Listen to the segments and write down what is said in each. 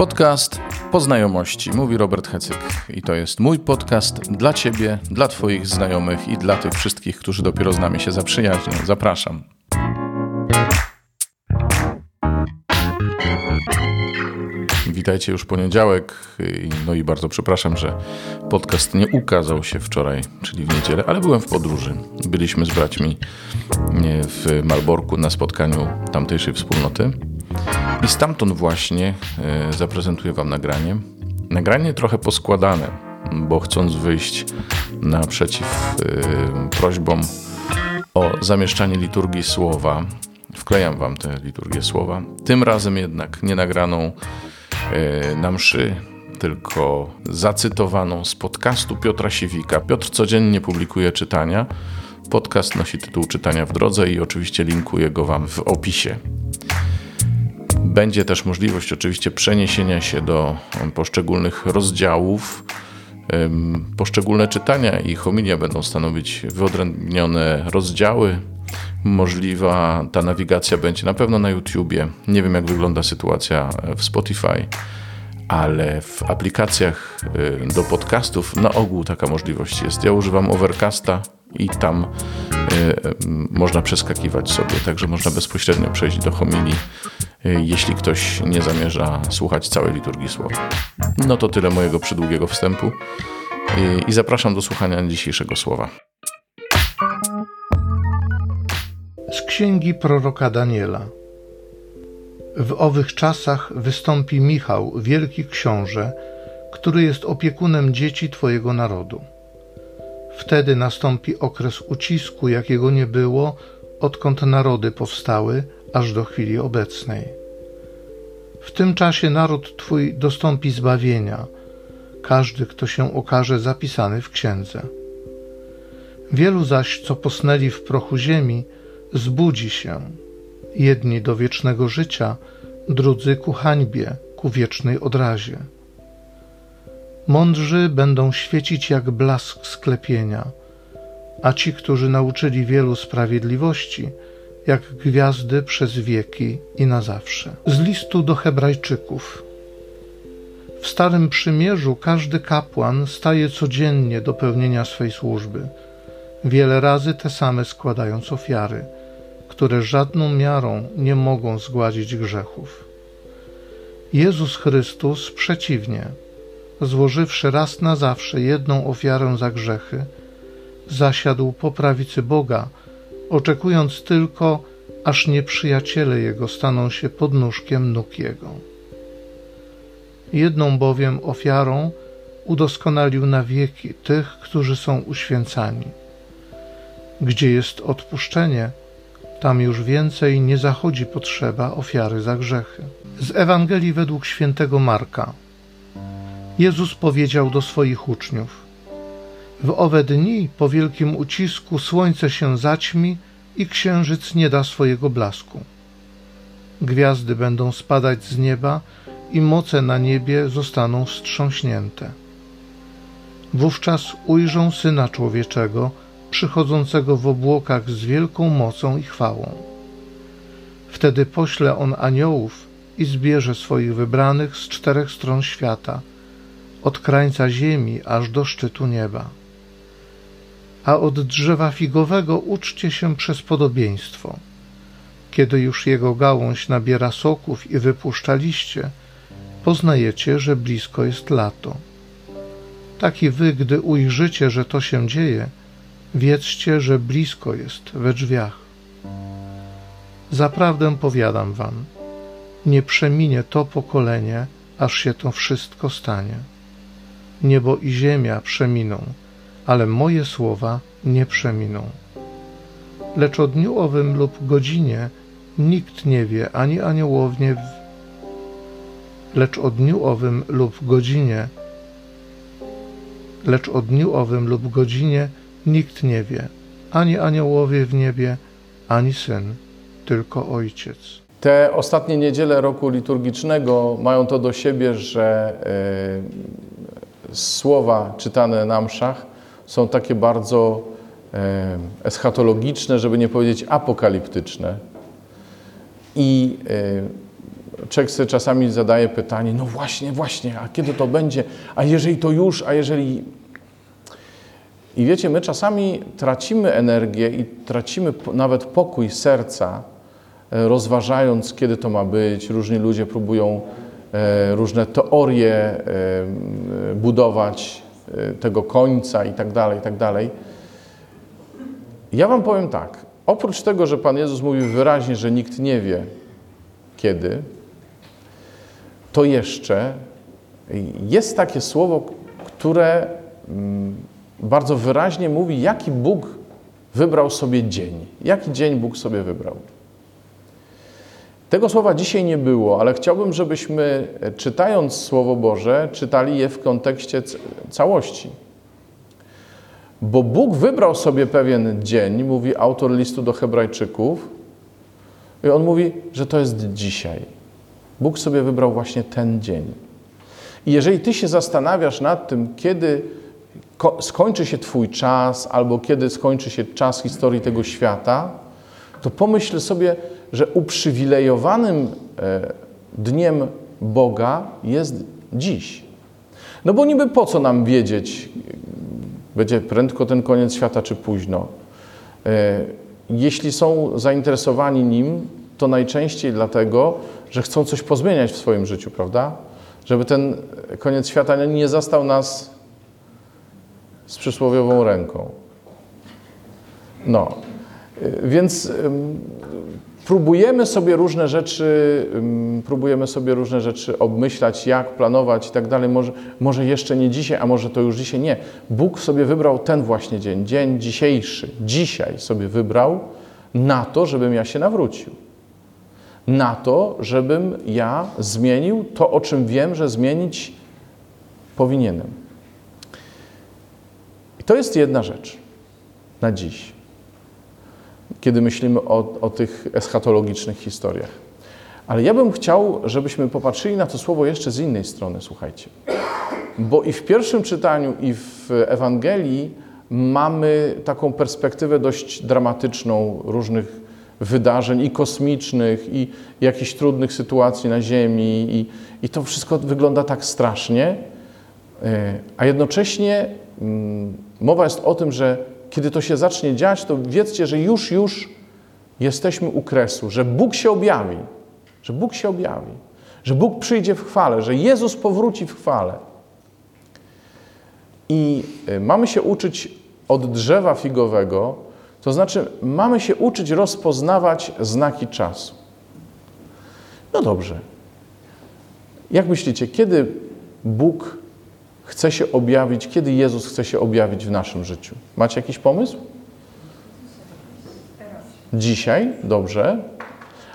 Podcast Poznajomości, mówi Robert Hecyk. I to jest mój podcast dla Ciebie, dla Twoich znajomych i dla tych wszystkich, którzy dopiero z nami się zaprzyjaźnią. Zapraszam. Witajcie już poniedziałek. No i bardzo przepraszam, że podcast nie ukazał się wczoraj, czyli w niedzielę, ale byłem w podróży. Byliśmy z braćmi w Malborku na spotkaniu tamtejszej wspólnoty. I stamtąd właśnie e, zaprezentuję Wam nagranie. Nagranie trochę poskładane, bo chcąc wyjść naprzeciw e, prośbom o zamieszczanie liturgii słowa, wklejam Wam tę liturgię słowa. Tym razem jednak nie nagraną e, na mszy, tylko zacytowaną z podcastu Piotra Siwika. Piotr codziennie publikuje czytania. Podcast nosi tytuł Czytania w drodze i oczywiście linkuję go Wam w opisie. Będzie też możliwość oczywiście przeniesienia się do poszczególnych rozdziałów. Poszczególne czytania i homilia będą stanowić wyodrębnione rozdziały. Możliwa ta nawigacja będzie na pewno na YouTubie. Nie wiem, jak wygląda sytuacja w Spotify, ale w aplikacjach y, do podcastów na ogół taka możliwość jest. Ja używam Overcasta i tam y, można przeskakiwać sobie, także można bezpośrednio przejść do homilii jeśli ktoś nie zamierza słuchać całej liturgii słowa. No to tyle mojego przydługiego wstępu y, i zapraszam do słuchania dzisiejszego słowa. Z księgi proroka Daniela. W owych czasach wystąpi Michał, wielki książę, który jest opiekunem dzieci Twojego narodu. Wtedy nastąpi okres ucisku, jakiego nie było, odkąd narody powstały, aż do chwili obecnej. W tym czasie naród Twój dostąpi zbawienia, każdy, kto się okaże zapisany w księdze. Wielu zaś, co posnęli w prochu ziemi, zbudzi się, jedni do wiecznego życia, drudzy ku hańbie, ku wiecznej odrazie. Mądrzy będą świecić jak blask sklepienia, a ci, którzy nauczyli wielu sprawiedliwości, jak gwiazdy przez wieki i na zawsze. Z listu do Hebrajczyków. W Starym Przymierzu każdy kapłan staje codziennie do pełnienia swej służby, wiele razy te same składając ofiary, które żadną miarą nie mogą zgładzić grzechów. Jezus Chrystus przeciwnie, złożywszy raz na zawsze jedną ofiarę za grzechy, zasiadł po prawicy Boga, oczekując tylko, aż nieprzyjaciele jego staną się podnóżkiem nóg jego. Jedną bowiem ofiarą udoskonalił na wieki tych, którzy są uświęcani. Gdzie jest odpuszczenie, tam już więcej nie zachodzi potrzeba ofiary za grzechy. Z Ewangelii według świętego Marka. Jezus powiedział do swoich uczniów: w owe dni po wielkim ucisku słońce się zaćmi i księżyc nie da swojego blasku. Gwiazdy będą spadać z nieba i moce na niebie zostaną wstrząśnięte. Wówczas ujrzą Syna Człowieczego, przychodzącego w obłokach z wielką mocą i chwałą. Wtedy pośle On aniołów i zbierze swoich wybranych z czterech stron świata, od krańca ziemi aż do szczytu nieba a od drzewa figowego uczcie się przez podobieństwo. Kiedy już jego gałąź nabiera soków i wypuszcza liście, poznajecie, że blisko jest lato. Tak i wy, gdy ujrzycie, że to się dzieje, wiedzcie, że blisko jest we drzwiach. Zaprawdę powiadam wam, nie przeminie to pokolenie, aż się to wszystko stanie. Niebo i ziemia przeminą, ale moje słowa nie przeminą. Lecz o dniu owym lub godzinie nikt nie wie, ani aniołownie, w... lecz o dniu owym lub godzinie, lecz o dniu owym lub godzinie nikt nie wie, ani aniołowie w niebie, ani syn, tylko ojciec. Te ostatnie niedziele roku liturgicznego mają to do siebie, że y, słowa czytane na mszach są takie bardzo eschatologiczne, żeby nie powiedzieć apokaliptyczne. I człowiek sobie czasami zadaje pytanie, no właśnie, właśnie, a kiedy to będzie? A jeżeli to już, a jeżeli... I wiecie, my czasami tracimy energię i tracimy nawet pokój serca, e, rozważając, kiedy to ma być. Różni ludzie próbują e, różne teorie budować tego końca i tak dalej, i tak dalej. Ja wam powiem tak, oprócz tego, że Pan Jezus mówi wyraźnie, że nikt nie wie kiedy, to jeszcze jest takie słowo, które mm, bardzo wyraźnie mówi, jaki Bóg wybrał sobie dzień. Jaki dzień Bóg sobie wybrał. Tego słowa dzisiaj nie było, ale chciałbym, żebyśmy czytając Słowo Boże, czytali je w kontekście całości. Bo Bóg wybrał sobie pewien dzień, mówi autor listu do Hebrajczyków, i on mówi, że to jest dzisiaj. Bóg sobie wybrał właśnie ten dzień. I jeżeli ty się zastanawiasz nad tym, kiedy skończy się Twój czas, albo kiedy skończy się czas historii tego świata, to pomyśl sobie, że uprzywilejowanym e, dniem Boga jest dziś. No bo niby po co nam wiedzieć, będzie prędko ten koniec świata, czy późno. E, jeśli są zainteresowani nim, to najczęściej dlatego, że chcą coś pozmieniać w swoim życiu, prawda? Żeby ten koniec świata nie zastał nas z przysłowiową ręką. No, e, więc próbujemy sobie różne rzeczy, próbujemy sobie różne rzeczy obmyślać, jak planować i tak dalej. Może, może jeszcze nie dzisiaj, a może to już dzisiaj nie. Bóg sobie wybrał ten właśnie dzień, dzień dzisiejszy, dzisiaj sobie wybrał na to, żebym ja się nawrócił. Na to, żebym ja zmienił to, o czym wiem, że zmienić powinienem. I to jest jedna rzecz na dziś kiedy myślimy o, o tych eschatologicznych historiach. Ale ja bym chciał, żebyśmy popatrzyli na to słowo jeszcze z innej strony, słuchajcie. Bo i w pierwszym czytaniu, i w Ewangelii mamy taką perspektywę dość dramatyczną różnych wydarzeń i kosmicznych, i jakichś trudnych sytuacji na Ziemi, i, i to wszystko wygląda tak strasznie. E, a jednocześnie mm, mowa jest o tym, że kiedy to się zacznie dziać, to wiedzcie, że już, już jesteśmy u kresu, że Bóg się objawi, że Bóg się objawi, że Bóg przyjdzie w chwale, że Jezus powróci w chwale. I y, mamy się uczyć od drzewa figowego, to znaczy mamy się uczyć rozpoznawać znaki czasu. No dobrze. Jak myślicie, kiedy Bóg chce się objawić, kiedy Jezus chce się objawić w naszym życiu? Macie jakiś pomysł? Dzisiaj? Dobrze.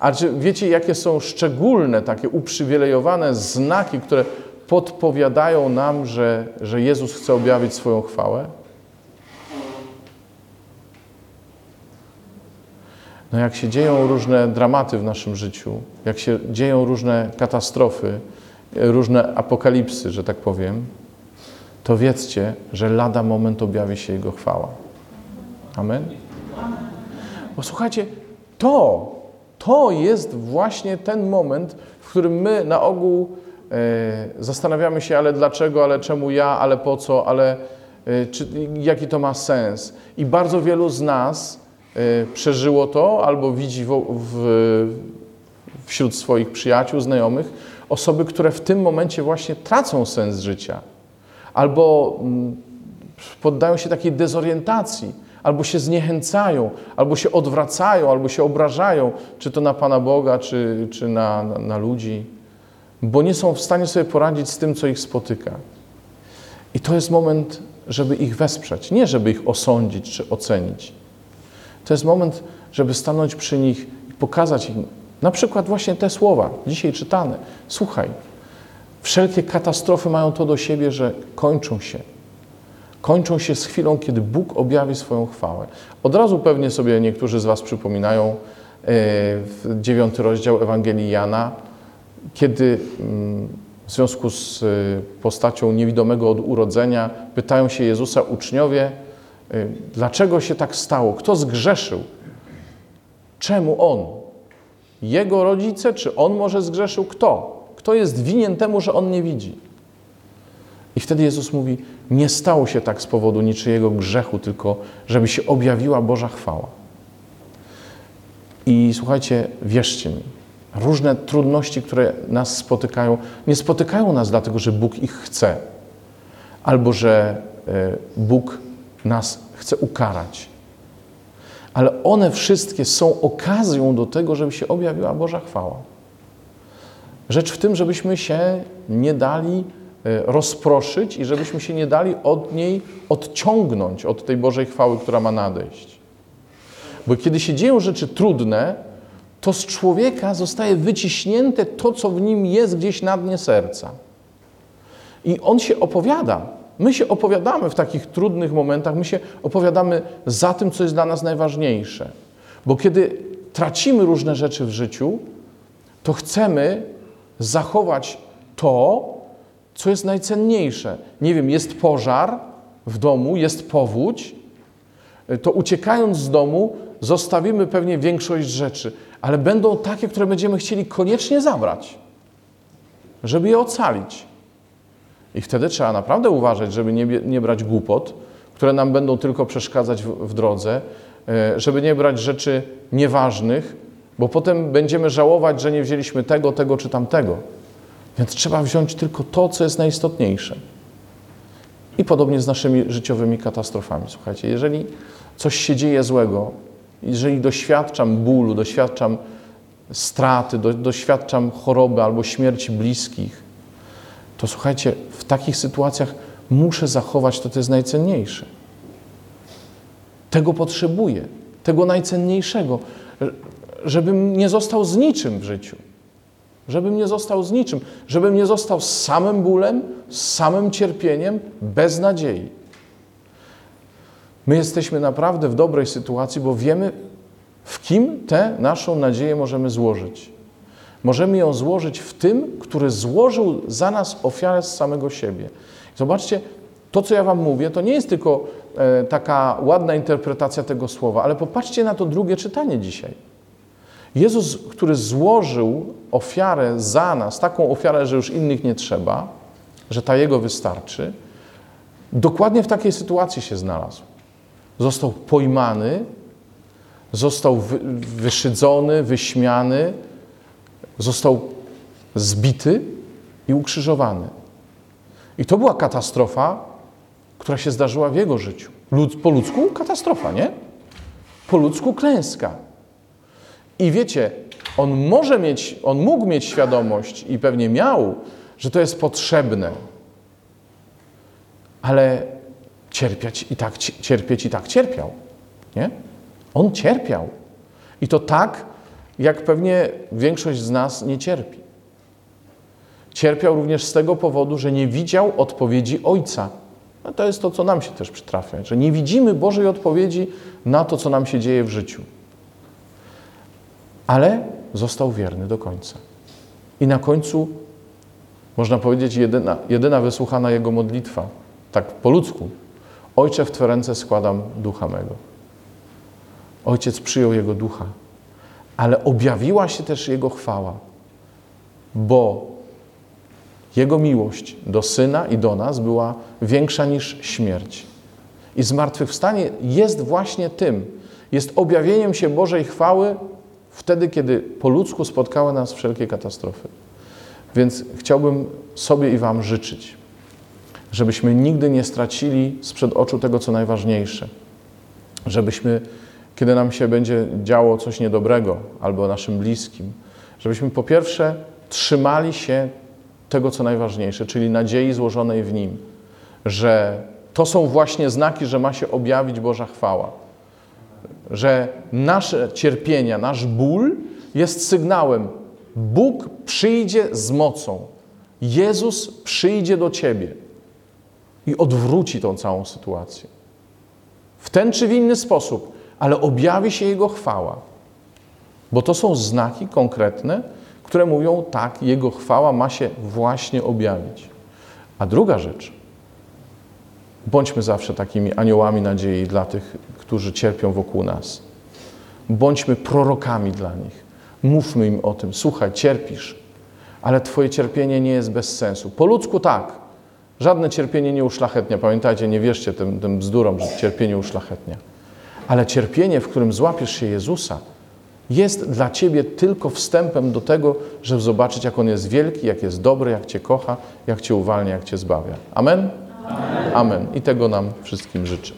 A czy wiecie, jakie są szczególne, takie uprzywilejowane znaki, które podpowiadają nam, że, że Jezus chce objawić swoją chwałę? No jak się dzieją różne dramaty w naszym życiu, jak się dzieją różne katastrofy, różne apokalipsy, że tak powiem, to wiedzcie, że lada moment objawi się Jego chwała. Amen? Bo słuchajcie, to, to jest właśnie ten moment, w którym my na ogół e, zastanawiamy się, ale dlaczego, ale czemu ja, ale po co, ale e, czy, jaki to ma sens. I bardzo wielu z nas e, przeżyło to albo widzi w, w, wśród swoich przyjaciół, znajomych osoby, które w tym momencie właśnie tracą sens życia albo mm, poddają się takiej dezorientacji, albo się zniechęcają, albo się odwracają, albo się obrażają, czy to na Pana Boga, czy, czy na, na, na ludzi, bo nie są w stanie sobie poradzić z tym, co ich spotyka. I to jest moment, żeby ich wesprzeć, nie żeby ich osądzić czy ocenić. To jest moment, żeby stanąć przy nich i pokazać im na przykład właśnie te słowa, dzisiaj czytane. Słuchaj, Wszelkie katastrofy mają to do siebie, że kończą się. Kończą się z chwilą, kiedy Bóg objawi swoją chwałę. Od razu pewnie sobie niektórzy z Was przypominają e, dziewiąty rozdział Ewangelii Jana, kiedy mm, w związku z e, postacią niewidomego od urodzenia pytają się Jezusa uczniowie, e, dlaczego się tak stało? Kto zgrzeszył? Czemu on? Jego rodzice, czy on może zgrzeszył? Kto? Kto jest winien temu, że on nie widzi? I wtedy Jezus mówi: Nie stało się tak z powodu niczyjego grzechu, tylko żeby się objawiła Boża chwała. I słuchajcie, wierzcie mi, różne trudności, które nas spotykają, nie spotykają nas dlatego, że Bóg ich chce, albo że e, Bóg nas chce ukarać. Ale one wszystkie są okazją do tego, żeby się objawiła Boża chwała. Rzecz w tym, żebyśmy się nie dali e, rozproszyć i żebyśmy się nie dali od niej odciągnąć, od tej Bożej chwały, która ma nadejść. Bo kiedy się dzieją rzeczy trudne, to z człowieka zostaje wyciśnięte to, co w nim jest gdzieś na dnie serca. I on się opowiada. My się opowiadamy w takich trudnych momentach, my się opowiadamy za tym, co jest dla nas najważniejsze. Bo kiedy tracimy różne rzeczy w życiu, to chcemy zachować to, co jest najcenniejsze. Nie wiem, jest pożar w domu, jest powódź, to uciekając z domu, zostawimy pewnie większość rzeczy, ale będą takie, które będziemy chcieli koniecznie zabrać, żeby je ocalić. I wtedy trzeba naprawdę uważać, żeby nie, nie brać głupot, które nam będą tylko przeszkadzać w, w drodze, e, żeby nie brać rzeczy nieważnych, bo potem będziemy żałować, że nie wzięliśmy tego, tego czy tamtego. Więc trzeba wziąć tylko to, co jest najistotniejsze. I podobnie z naszymi życiowymi katastrofami. Słuchajcie, jeżeli coś się dzieje złego, jeżeli doświadczam bólu, doświadczam straty, do, doświadczam choroby albo śmierci bliskich, to słuchajcie, w takich sytuacjach muszę zachować to, co jest najcenniejsze. Tego potrzebuję, tego najcenniejszego, żebym nie został z niczym w życiu. Żebym nie został z niczym, żebym nie został z samym bólem, z samym cierpieniem, bez nadziei. My jesteśmy naprawdę w dobrej sytuacji, bo wiemy, w kim tę naszą nadzieję możemy złożyć. Możemy ją złożyć w tym, który złożył za nas ofiarę z samego siebie. Zobaczcie, to co ja Wam mówię, to nie jest tylko e, taka ładna interpretacja tego słowa, ale popatrzcie na to drugie czytanie dzisiaj. Jezus, który złożył ofiarę za nas, taką ofiarę, że już innych nie trzeba, że ta Jego wystarczy, dokładnie w takiej sytuacji się znalazł. Został pojmany, został wyszydzony, wyśmiany, został zbity i ukrzyżowany. I to była katastrofa, która się zdarzyła w jego życiu. Po ludzku katastrofa, nie? Po ludzku klęska. I wiecie, on może mieć, on mógł mieć świadomość i pewnie miał, że to jest potrzebne. Ale cierpieć i tak, cierpieć i tak cierpiał. Nie? On cierpiał. I to tak, jak pewnie większość z nas nie cierpi. Cierpiał również z tego powodu, że nie widział odpowiedzi Ojca. No to jest to, co nam się też przytrafia, że nie widzimy Bożej odpowiedzi na to, co nam się dzieje w życiu. Ale został wierny do końca. I na końcu, można powiedzieć, jedyna, jedyna wysłuchana jego modlitwa, tak po ludzku. Ojcze, w Twe ręce składam ducha mego. Ojciec przyjął jego ducha, ale objawiła się też jego chwała, bo jego miłość do syna i do nas była większa niż śmierć. I zmartwychwstanie jest właśnie tym, jest objawieniem się Bożej chwały wtedy, kiedy po ludzku spotkały nas wszelkie katastrofy. Więc chciałbym sobie i Wam życzyć, żebyśmy nigdy nie stracili sprzed oczu tego, co najważniejsze. Żebyśmy, kiedy nam się będzie działo coś niedobrego albo naszym bliskim, żebyśmy po pierwsze trzymali się tego, co najważniejsze, czyli nadziei złożonej w Nim, że to są właśnie znaki, że ma się objawić Boża chwała że nasze cierpienia, nasz ból jest sygnałem. Bóg przyjdzie z mocą. Jezus przyjdzie do ciebie i odwróci tą całą sytuację. W ten czy w inny sposób, ale objawi się Jego chwała. Bo to są znaki konkretne, które mówią tak, Jego chwała ma się właśnie objawić. A druga rzecz, bądźmy zawsze takimi aniołami nadziei dla tych którzy cierpią wokół nas. Bądźmy prorokami dla nich. Mówmy im o tym. Słuchaj, cierpisz, ale Twoje cierpienie nie jest bez sensu. Po ludzku tak. Żadne cierpienie nie uszlachetnia. Pamiętajcie, nie wierzcie tym, tym bzdurom, że cierpienie uszlachetnia. Ale cierpienie, w którym złapiesz się Jezusa, jest dla Ciebie tylko wstępem do tego, żeby zobaczyć, jak On jest wielki, jak jest dobry, jak Cię kocha, jak Cię uwalnia, jak Cię zbawia. Amen? Amen. I tego nam wszystkim życzę.